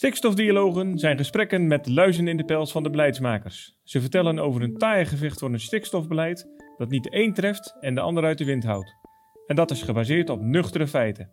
Stikstofdialogen zijn gesprekken met luizen in de pels van de beleidsmakers. Ze vertellen over een taaie gevecht voor een stikstofbeleid dat niet de een treft en de ander uit de wind houdt. En dat is gebaseerd op nuchtere feiten.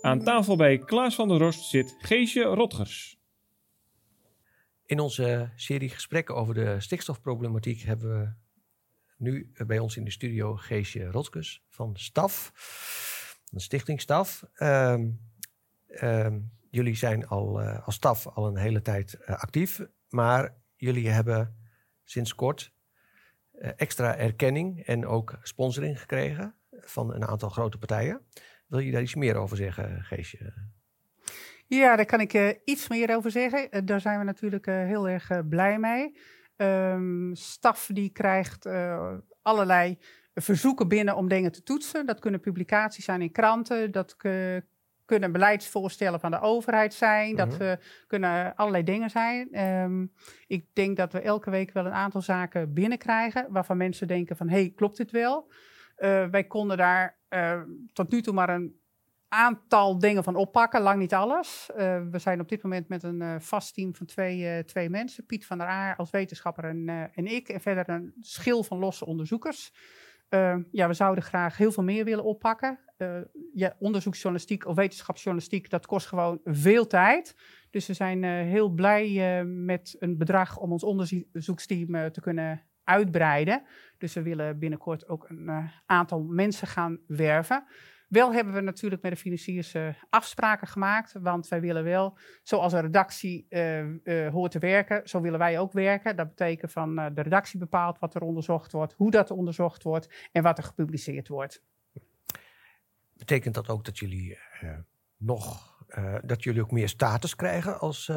Aan tafel bij Klaas van der Rost zit Geesje Rotgers. In onze serie gesprekken over de stikstofproblematiek hebben we nu bij ons in de studio Geesje Rotgers van STAF, een stichting STAF. Ehm, ehm, jullie zijn al uh, als staf al een hele tijd uh, actief, maar jullie hebben sinds kort uh, extra erkenning en ook sponsoring gekregen van een aantal grote partijen. Wil je daar iets meer over zeggen, Geesje? Ja, daar kan ik iets meer over zeggen. daar zijn we natuurlijk heel erg blij mee. Um, staf die krijgt allerlei verzoeken binnen om dingen te toetsen. Dat kunnen publicaties zijn in kranten, dat kunnen beleidsvoorstellen van de overheid zijn. Dat we, mhm. kunnen allerlei dingen zijn. Um, ik denk dat we elke week wel een aantal zaken binnenkrijgen waarvan mensen denken van, hey, klopt dit wel? Uh, wij konden daar uh, tot nu toe maar een aantal dingen van oppakken, lang niet alles. Uh, we zijn op dit moment met een vast team van twee, twee mensen. Piet van der Aar als wetenschapper en, en ik. En verder een schil van losse onderzoekers. Uh, ja, we zouden graag heel veel meer willen oppakken. Uh, onderzoeksjournalistiek of wetenschapsjournalistiek, dat kost gewoon veel tijd. Dus we zijn uh, heel blij met een bedrag om ons onderzoeksteam te kunnen uitbreiden. Dus we willen binnenkort ook een aantal mensen gaan werven. Wel hebben we natuurlijk met de financiers uh, afspraken gemaakt, want wij willen wel, zoals een redactie uh, uh, hoort te werken, zo willen wij ook werken. Dat betekent van de redactie bepaalt wat er onderzocht wordt, hoe dat onderzocht wordt en wat er gepubliceerd wordt. Betekent dat ook dat jullie nog, dat jullie ook meer status krijgen als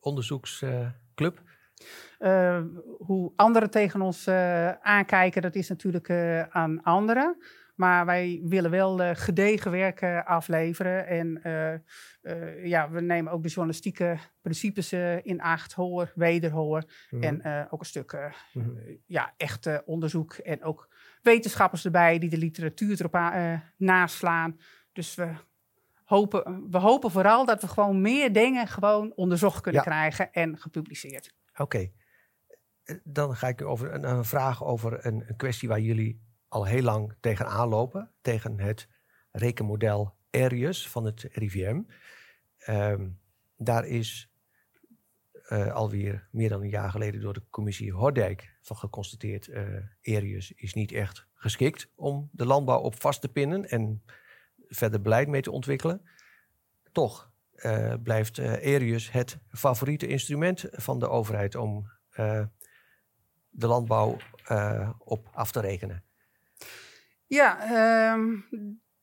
onderzoeksclub? hoe anderen tegen ons aankijken, dat is natuurlijk aan anderen. Maar wij willen wel uh, gedegen werk uh, afleveren. En uh, ja, we nemen ook de journalistieke principes in acht, hoor, wederhoor. Mm -hmm. En ook een stuk mm -hmm. ja, echt onderzoek. En ook wetenschappers erbij die de literatuur erop naslaan. Dus we hopen, we hopen vooral dat we gewoon meer dingen gewoon onderzocht kunnen ja. krijgen en gepubliceerd. Oké. Okay. Dan ga ik over een, een vraag over een, een kwestie waar jullie al heel lang tegenaan lopen. Tegen het rekenmodel Arius van het RIVM. Um, daar is uh, alweer meer dan een jaar geleden door de commissie Hordijk van geconstateerd... Uh, Arius is niet echt geschikt om de landbouw op vast te pinnen... en verder beleid mee te ontwikkelen. Toch uh, blijft Arius het favoriete instrument van de overheid... om de landbouw op af te rekenen. Ja, um,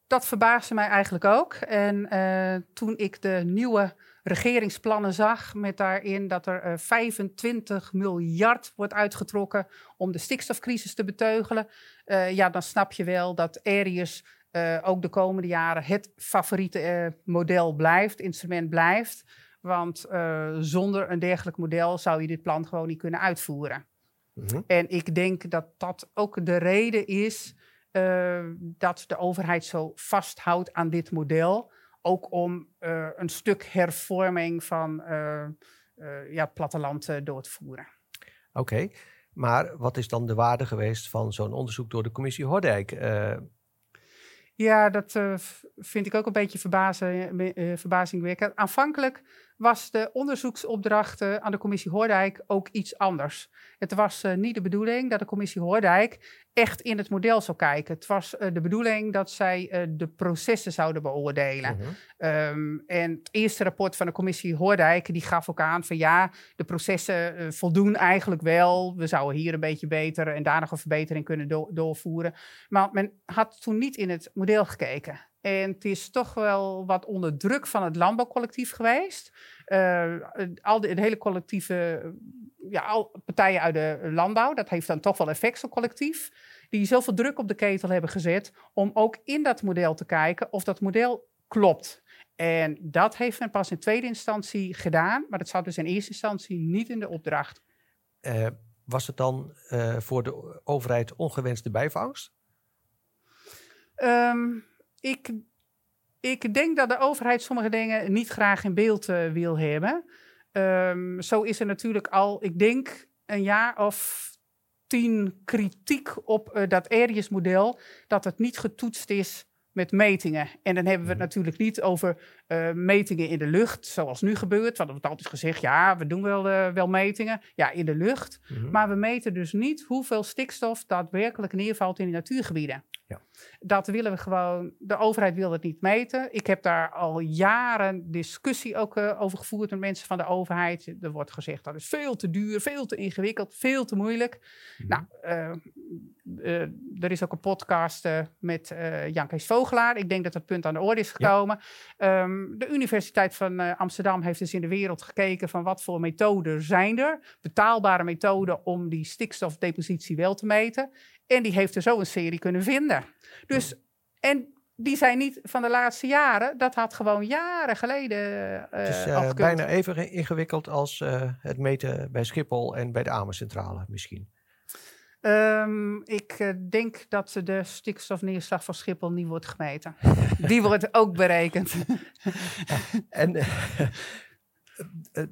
dat verbaasde mij eigenlijk ook. En uh, toen ik de nieuwe regeringsplannen zag, met daarin dat er uh, eh, 25 miljard wordt uitgetrokken om de stikstofcrisis te beteugelen, uh, ja, dan snap je wel dat Arius ook de komende jaren het favoriete model blijft, instrument blijft. Want zonder een dergelijk model zou je dit plan gewoon niet kunnen uitvoeren. Mm -hmm. En ik denk dat dat ook de reden is uh, dat de overheid zo vasthoudt aan dit model. Ook om uh, een stuk hervorming van uh, ja, het platteland door te voeren. Oké, okay. maar wat is dan de waarde geweest van zo'n onderzoek door de commissie Hordijk? Ja, dat vind ik ook een beetje verbazing, verbazingwekkend. Aanvankelijk was de onderzoeksopdracht aan de commissie Hoordijk ook iets anders. Het was uh, niet de bedoeling dat de commissie Hoordijk echt in het model zou kijken. Het was uh, de bedoeling dat zij uh, de processen zouden beoordelen. -huh. um, en het eerste rapport van de commissie Hoordijk, die gaf ook aan van ja, de processen voldoen eigenlijk wel. We zouden hier een beetje beter en daar nog een verbetering kunnen do doorvoeren. Maar men had toen niet in het model gekeken. En het is toch wel wat onder druk van het landbouwcollectief geweest. Uh, al de, de, hele collectieve, ja, al partijen uit de landbouw, dat heeft dan toch wel effect, zo'n collectief. Die zoveel druk op de ketel hebben gezet om ook in dat model te kijken of dat model klopt. En dat heeft men pas in tweede instantie gedaan, maar dat zat dus in eerste instantie niet in de opdracht. Uh, was het dan uh, voor de overheid ongewenste bijvangst? Um, ik, Ik denk dat de overheid sommige dingen niet graag in beeld uh, wil hebben. Um, zo is er natuurlijk al, ik denk, een jaar of tien kritiek op uh, dat Arius-model, dat het niet getoetst is met metingen. En dan hebben we het natuurlijk niet over uh, metingen in de lucht, zoals nu gebeurt. Want er wordt altijd gezegd, ja, we doen wel, uh, wel metingen. Ja, in de lucht. Mm -hmm. Maar we meten dus niet hoeveel stikstof daadwerkelijk neervalt in die natuurgebieden. Ja. Dat willen we gewoon, de overheid wil het niet meten. Ik heb daar al jaren discussie ook uh, over gevoerd met mensen van de overheid. Er wordt gezegd dat is veel te duur, veel te ingewikkeld, veel te moeilijk. Mm -hmm. Nou, uh, er is ook een podcast met Jan Kees Vogelaar. Ik denk dat het punt aan de orde is gekomen. Ja. Um, de Universiteit van Amsterdam heeft dus in de wereld gekeken van wat voor methoden zijn er. Betaalbare methoden om die stikstofdepositie wel te meten. En die heeft er zo een serie kunnen vinden. Dus, en die zijn niet van de laatste jaren. Dat had gewoon jaren geleden uh, Het is uh, bijna even ingewikkeld als het meten bij Schiphol en bij de Amercentrale misschien. Um, ik denk dat de stikstofneerslag van Schiphol niet wordt gemeten. Die wordt ook berekend. en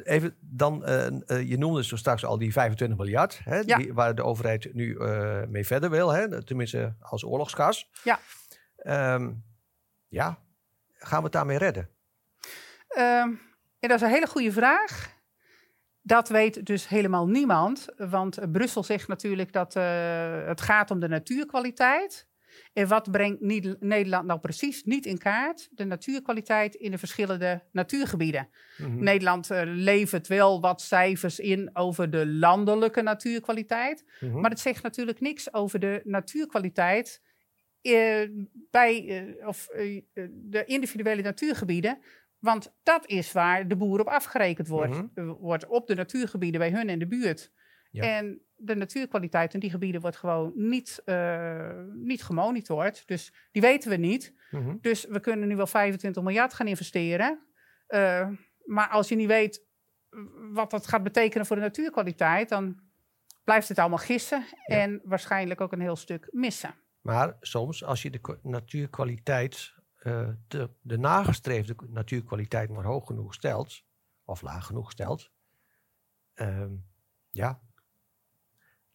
even dan, uh, uh, je noemde zo straks al die 25 miljard, hè, ja. die, waar de overheid nu mee verder wil, hè, tenminste als oorlogskas. Ja. Um, ja, gaan we het daarmee redden? Um, ja, dat is een hele goede vraag. Dat weet dus helemaal niemand, want Brussel zegt natuurlijk dat het gaat om de natuurkwaliteit. En wat brengt Nederland nou precies niet in kaart? De natuurkwaliteit in de verschillende natuurgebieden. Mm -hmm. Nederland uh, levert wel wat cijfers in over de landelijke natuurkwaliteit. Mm -hmm. Maar het zegt natuurlijk niks over de natuurkwaliteit uh, bij uh, of, de individuele natuurgebieden. Want dat is waar de boer op afgerekend wordt. Mm -hmm. wordt op de natuurgebieden bij hun in de buurt. Ja. En de natuurkwaliteit in die gebieden wordt gewoon niet, uh, niet gemonitord. Dus die weten we niet. Mm -hmm. Dus we kunnen nu wel 25 miljard gaan investeren. Uh, maar als je niet weet wat dat gaat betekenen voor de natuurkwaliteit, dan blijft het allemaal gissen ja. en waarschijnlijk ook een heel stuk missen. Maar soms, als je de natuurkwaliteit, uh, de, de nagestreefde natuurkwaliteit maar hoog genoeg stelt, of laag genoeg stelt, ja,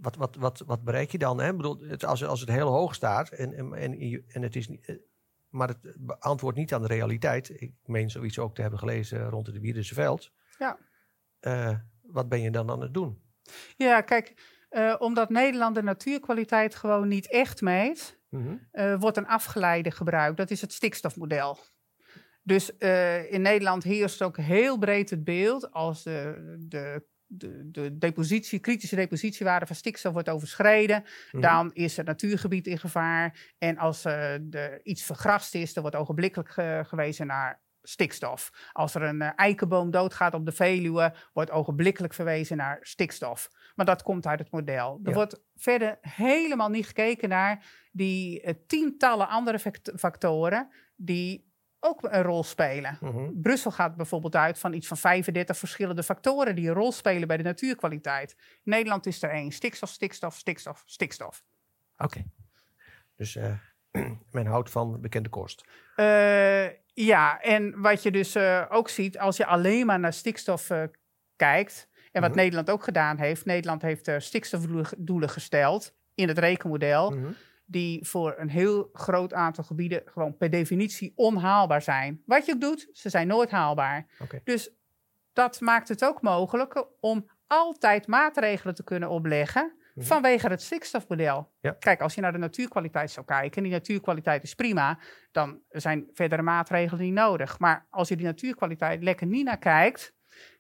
wat, wat, wat, wat bereik je dan? Hè? bedoel, het, als, als het heel hoog staat en, en, en, en het is niet, eh, maar het beantwoordt niet aan de realiteit. Ik meen zoiets ook te hebben gelezen rond het Wierdense veld. Ja. Uh, wat ben je dan aan het doen? Ja, kijk, uh, omdat Nederland de natuurkwaliteit gewoon niet echt meet, mm -hmm. uh, wordt een afgeleide gebruikt. Dat is het stikstofmodel. Dus in Nederland heerst ook heel breed het beeld als de, de de, de depositie, kritische depositiewaarde van stikstof wordt overschreden, mm. dan is het natuurgebied in gevaar. En als uh, er iets vergrast is, dan wordt ogenblikkelijk ge gewezen naar stikstof. Als er een uh, eikenboom doodgaat op de Veluwe, wordt ogenblikkelijk verwezen naar stikstof. Maar dat komt uit het model. Er ja. wordt verder helemaal niet gekeken naar die uh, tientallen andere factoren die ook een rol spelen. -hmm. Brussel gaat bijvoorbeeld uit van iets van 35 verschillende factoren die een rol spelen bij de natuurkwaliteit. In Nederland is er één: stikstof, stikstof, stikstof, stikstof. Oké. Okay. Dus uh, men houdt van bekende kost. Uh, ja, en wat je dus uh, ook ziet, als je alleen maar naar stikstof kijkt, en wat mm -hmm. Nederland ook gedaan heeft, Nederland heeft stikstofdoelen gesteld in het rekenmodel. Mm -hmm die voor een heel groot aantal gebieden gewoon per definitie onhaalbaar zijn. Wat je ook doet, ze zijn nooit haalbaar. Okay. Dus dat maakt het ook mogelijk om altijd maatregelen te kunnen opleggen. Vanwege het stikstofmodel. Ja. Kijk, als je naar de natuurkwaliteit zou kijken, en die natuurkwaliteit is prima, dan zijn verdere maatregelen niet nodig. Maar als je die natuurkwaliteit lekker niet naar kijkt,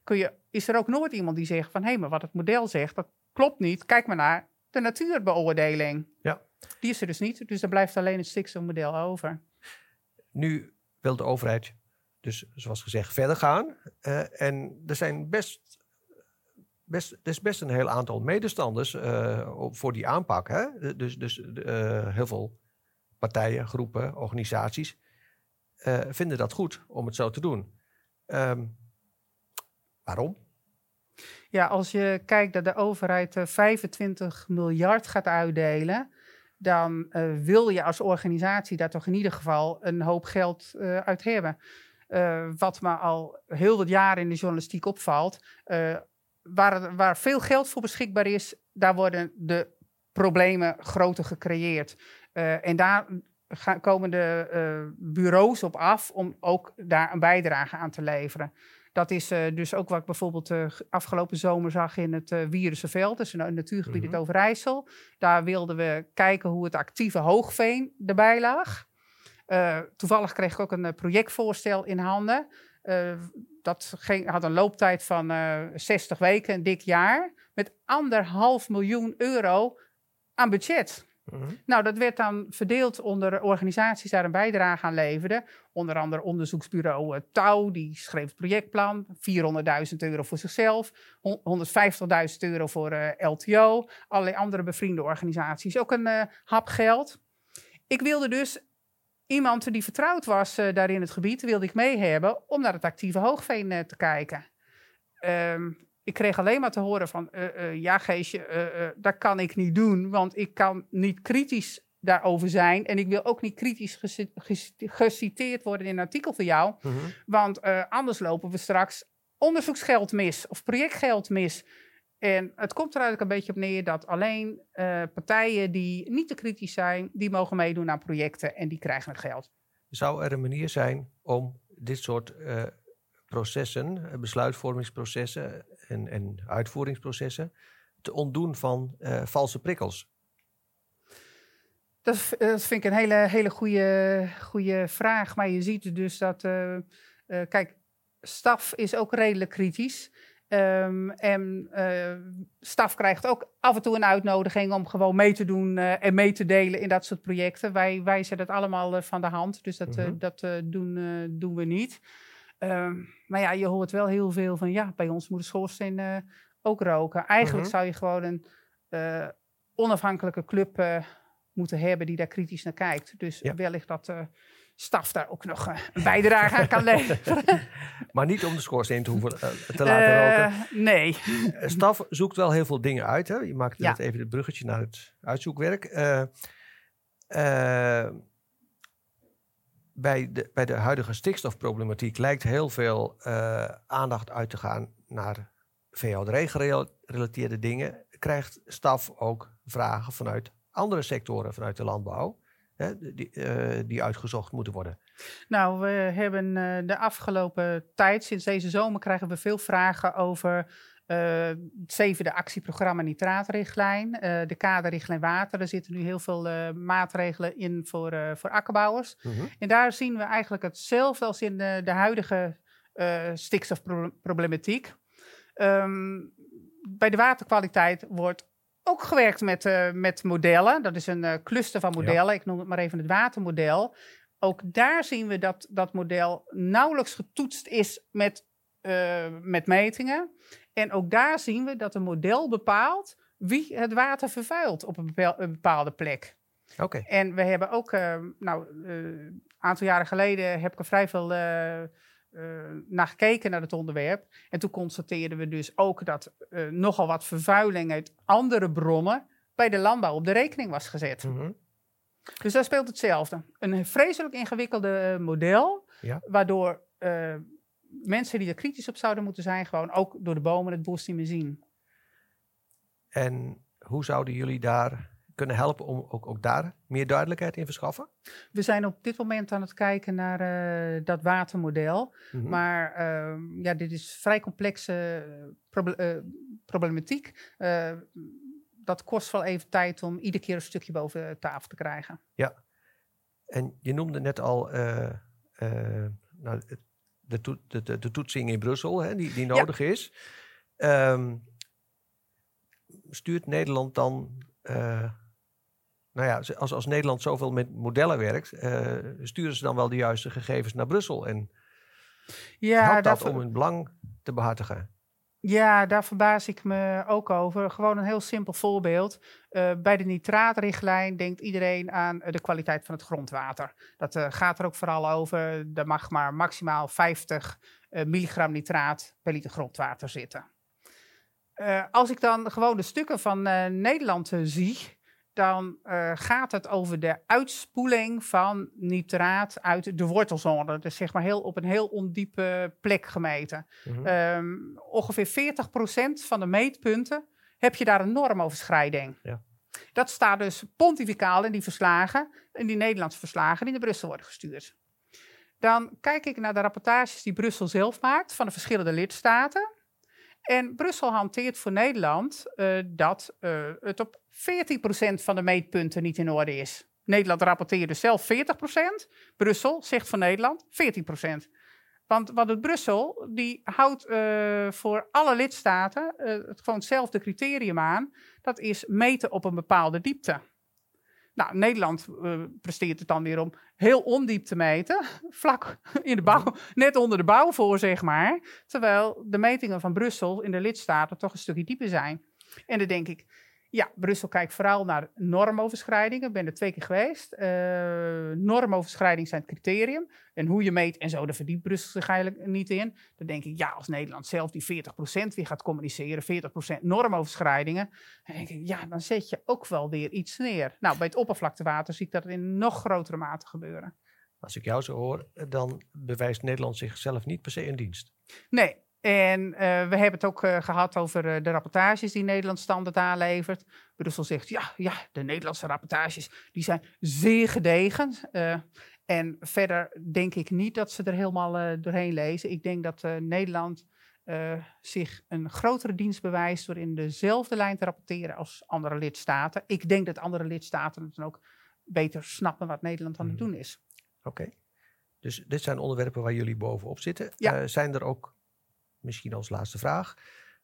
kun je, is er ook nooit iemand die zegt van hé, hey, maar wat het model zegt, dat klopt niet. Kijk maar naar de natuurbeoordeling. Ja. Die is er dus niet, dus er blijft alleen het stikstofmodel over. Nu wil de overheid dus, zoals gezegd, verder gaan. Uh, en er zijn best, best, is best een heel aantal medestanders uh, voor die aanpak. Hè? Dus, dus uh, heel veel partijen, groepen, organisaties vinden dat goed om het zo te doen. Um, waarom? Ja, als je kijkt dat de overheid 25 miljard gaat uitdelen dan wil je als organisatie daar toch in ieder geval een hoop geld uit hebben. Wat me al heel wat jaren in de journalistiek opvalt, waar, waar veel geld voor beschikbaar is, daar worden de problemen groter gecreëerd. en daar gaan, komen de bureaus op af om ook daar een bijdrage aan te leveren. Dat is uh, dus ook wat ik bijvoorbeeld afgelopen zomer zag in het uh, Wierense dus een natuurgebied mm -hmm. in Overijssel. Daar wilden we kijken hoe het actieve hoogveen erbij lag. toevallig kreeg ik ook een projectvoorstel in handen. Dat ging, had een looptijd van 60 weken, een dik jaar, met anderhalf miljoen euro aan budget. Mhm. Nou, dat werd dan verdeeld onder organisaties daar een bijdrage aan leverden. Onder andere onderzoeksbureau uh, Touw, die schreef het projectplan. 400.000 euro voor zichzelf. 150.000 euro voor uh, eh, LTO. Allerlei andere bevriende organisaties. Ook een uh, hap geld. Ik wilde dus iemand die vertrouwd was daar in het gebied, wilde ik mee hebben om naar het actieve hoogveen te kijken. Um, ik kreeg alleen maar te horen van, uh, ja Geesje, dat kan ik niet doen, want ik kan niet kritisch daarover zijn. En ik wil ook niet kritisch geciteerd worden in een artikel van jou, mhm. want anders lopen we straks onderzoeksgeld mis of projectgeld mis. En het komt er eigenlijk een beetje op neer dat alleen partijen die niet te kritisch zijn, die mogen meedoen aan projecten en die krijgen het geld. Zou er een manier zijn om dit soort processen, besluitvormingsprocessen en, en uitvoeringsprocessen te ontdoen van uh, valse prikkels? Dat, dat, vind ik een hele, hele goede, goede vraag. Maar je ziet dus dat, kijk, staf is ook redelijk kritisch. Um, en uh, staf krijgt ook af en toe een uitnodiging om gewoon mee te doen uh, en mee te delen in dat soort projecten. Wij wijzen dat allemaal uh, van de hand, dus dat, -hmm. dat doen, doen we niet. Um, maar ja, je hoort wel heel veel van ja, bij ons moet de schoorsteen ook roken. Eigenlijk mhm. zou je gewoon een onafhankelijke club moeten hebben die daar kritisch naar kijkt. Dus ja. wellicht dat staf daar ook nog een bijdrage aan kan leveren. maar niet om de schoorsteen te hoeven te laten roken. Nee. staf zoekt wel heel veel dingen uit. Hè? Je maakt ja. net even het bruggetje naar het uitzoekwerk bij de, bij de huidige stikstofproblematiek lijkt heel veel aandacht uit te gaan naar VHD-gerelateerde dingen. Krijgt staf ook vragen vanuit andere sectoren, vanuit de landbouw, hè, die, uh, die uitgezocht moeten worden? Nou, we hebben uh, de afgelopen tijd, sinds deze zomer, krijgen we veel vragen over uh, het zevende actieprogramma nitraatrichtlijn, uh, de kaderrichtlijn water. Er zitten nu heel veel uh, maatregelen in voor, voor akkerbouwers. Mm -hmm. En daar zien we eigenlijk hetzelfde als in de, de huidige stikstofproblematiek. Um, bij de waterkwaliteit wordt ook gewerkt met, met modellen. Dat is een cluster van modellen. Ja. Ik noem het maar even het watermodel. Ook daar zien we dat dat model nauwelijks getoetst is met, met metingen. En ook daar zien we dat een model bepaalt wie het water vervuilt op een bepaalde plek. Oké. En we hebben ook, nou, een aantal jaren geleden heb ik er vrij veel naar gekeken naar het onderwerp. En toen constateerden we dus ook dat nogal wat vervuiling uit andere bronnen bij de landbouw op de rekening was gezet. Mm -hmm. Dus daar speelt hetzelfde. Een vreselijk ingewikkelde model, ja. waardoor mensen die er kritisch op zouden moeten zijn, gewoon ook door de bomen het bos niet meer zien. En hoe zouden jullie daar kunnen helpen om ook, ook daar meer duidelijkheid in verschaffen? We zijn op dit moment aan het kijken naar uh, dat watermodel. Mm -hmm. Maar uh, ja, dit is vrij complexe proble uh, problematiek. dat kost wel even tijd om iedere keer een stukje boven tafel te krijgen. Ja, en je noemde net al nou, de, to de, de, de, toetsing in Brussel, hè, die, die nodig ja. is. Um, stuurt Nederland dan, uh, nou ja, als, als Nederland zoveel met modellen werkt, uh, sturen ze dan wel de juiste gegevens naar Brussel? En ja, helpt dat om hun belang te behartigen? Ja, daar verbaas ik me ook over. Gewoon een heel simpel voorbeeld. Uh, bij de nitraatrichtlijn denkt iedereen aan de kwaliteit van het grondwater. Dat uh, gaat er ook vooral over. Er mag maar maximaal 50 uh, milligram nitraat per liter grondwater zitten. als ik dan gewoon de stukken van Nederland zie, dan uh, gaat het over de uitspoeling van nitraat uit de wortelzone. Dus zeg maar heel, op een heel ondiepe plek gemeten. Mm -hmm. ongeveer 40% van de meetpunten heb je daar een normoverschrijding. Ja. Dat staat dus pontificaal in die verslagen, in die Nederlandse verslagen die naar Brussel worden gestuurd. Dan kijk ik naar de rapportages die Brussel zelf maakt van de verschillende lidstaten. En Brussel hanteert voor Nederland uh, dat uh, het op 14% van de meetpunten niet in orde is. Nederland rapporteert dus zelf 40%. Brussel zegt van Nederland 14%. Want wat het Brussel, die houdt uh, voor alle lidstaten het gewoon hetzelfde criterium aan. Dat is meten op een bepaalde diepte. Nou, Nederland uh, presteert het dan weer om heel ondiep te meten, vlak in de bouw, net onder de bouw voor, zeg maar. Terwijl de metingen van Brussel in de lidstaten toch een stukje dieper zijn. En dan denk ik, ja, Brussel kijkt vooral naar normoverschrijdingen. Ik ben er twee keer geweest. Uh, normoverschrijding zijn het criterium. En hoe je meet en zo, daar verdiept Brussel zich eigenlijk niet in. Dan denk ik, ja, als Nederland zelf die 40% weer gaat communiceren, 40% normoverschrijdingen, dan denk ik, ja, dan zet je ook wel weer iets neer. Nou, bij het oppervlaktewater zie ik dat in nog grotere mate gebeuren. Als ik jou zo hoor, dan bewijst Nederland zichzelf niet per se in dienst. Nee, en uh, we hebben het ook uh, gehad over uh, de rapportages die Nederland standaard aanlevert. Brussel zegt, ja, ja, de Nederlandse rapportages die zijn zeer gedegen. en verder denk ik niet dat ze er helemaal doorheen lezen. Ik denk dat Nederland zich een grotere dienst bewijst door in dezelfde lijn te rapporteren als andere lidstaten. Ik denk dat andere lidstaten het dan ook beter snappen wat Nederland aan het mhm. doen is. Oké. Dus dit zijn onderwerpen waar jullie bovenop zitten. Ja. zijn er ook misschien als laatste vraag.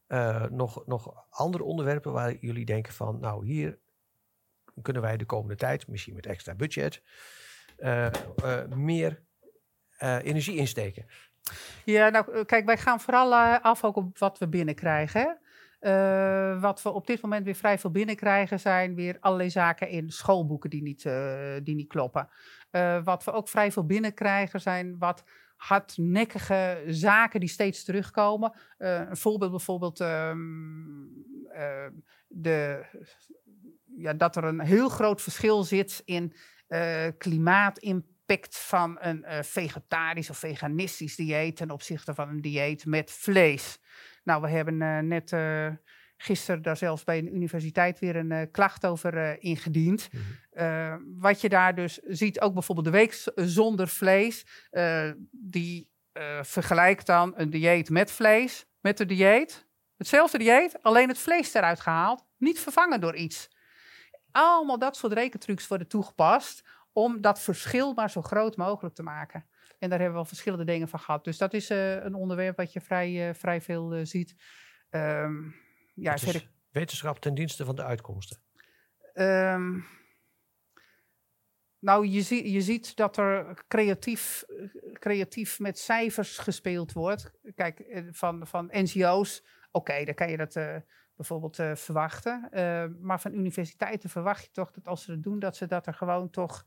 Uh, nog, nog andere onderwerpen waar jullie denken van, nou hier kunnen wij de komende tijd, misschien met extra budget, uh, uh, meer energie insteken? Ja, nou kijk, wij gaan vooral af ook op wat we binnenkrijgen. Wat we op dit moment weer vrij veel binnenkrijgen zijn weer allerlei zaken in schoolboeken die niet, die niet kloppen. Wat we ook vrij veel binnenkrijgen zijn wat hardnekkige zaken die steeds terugkomen. Uh, een voorbeeld bijvoorbeeld um, uh, de, ja, dat er een heel groot verschil zit in uh, klimaatimpact van een vegetarisch of veganistisch dieet ten opzichte van een dieet met vlees. Nou, we hebben net gisteren daar zelfs bij een universiteit weer een klacht over ingediend. -hmm. Uh, wat je daar dus ziet, ook bijvoorbeeld de week zonder vlees, die vergelijkt dan een dieet met vlees met de dieet. Hetzelfde dieet, alleen het vlees eruit gehaald, niet vervangen door iets. Allemaal dat soort rekentrucs worden toegepast om dat verschil maar zo groot mogelijk te maken. En daar hebben we al verschillende dingen van gehad. Dus dat is een onderwerp wat je vrij, vrij veel ziet. Um, ja, wetenschap ten dienste van de uitkomsten. Um, nou, je, zie, je ziet dat er creatief, creatief met cijfers gespeeld wordt. Kijk, eh, van, van NGO's, oké, dan kan je dat uh, bijvoorbeeld uh, verwachten. Uh, maar van universiteiten verwacht je toch dat als ze dat doen, dat ze dat er gewoon toch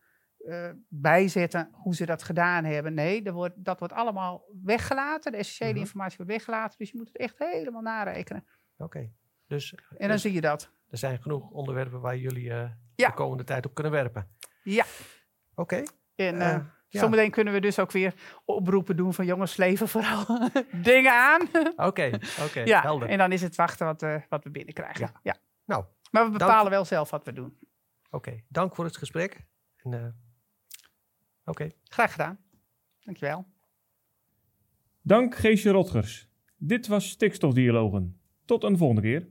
bijzetten hoe ze dat gedaan hebben. Nee, er wordt, dat wordt allemaal weggelaten. De essentiële mhm. informatie wordt weggelaten. Dus je moet het echt helemaal narekenen. Oké. Dus, en dan dus zie je dat. Er zijn genoeg onderwerpen waar jullie de komende tijd op kunnen werpen. Ja. Oké. En uh, uh, ja. zometeen kunnen we dus ook weer oproepen doen van jongens, leven vooral dingen aan. Oké, oké, ja, helder. En dan is het wachten wat, uh, wat we binnenkrijgen. Ja. ja. Nou, maar we bepalen dank... wel zelf wat we doen. Oké, okay. dank voor het gesprek. Oké. Okay. Graag gedaan. Dankjewel. Dank Geesje Rotgers. Dit was Stikstofdialogen. Tot een volgende keer.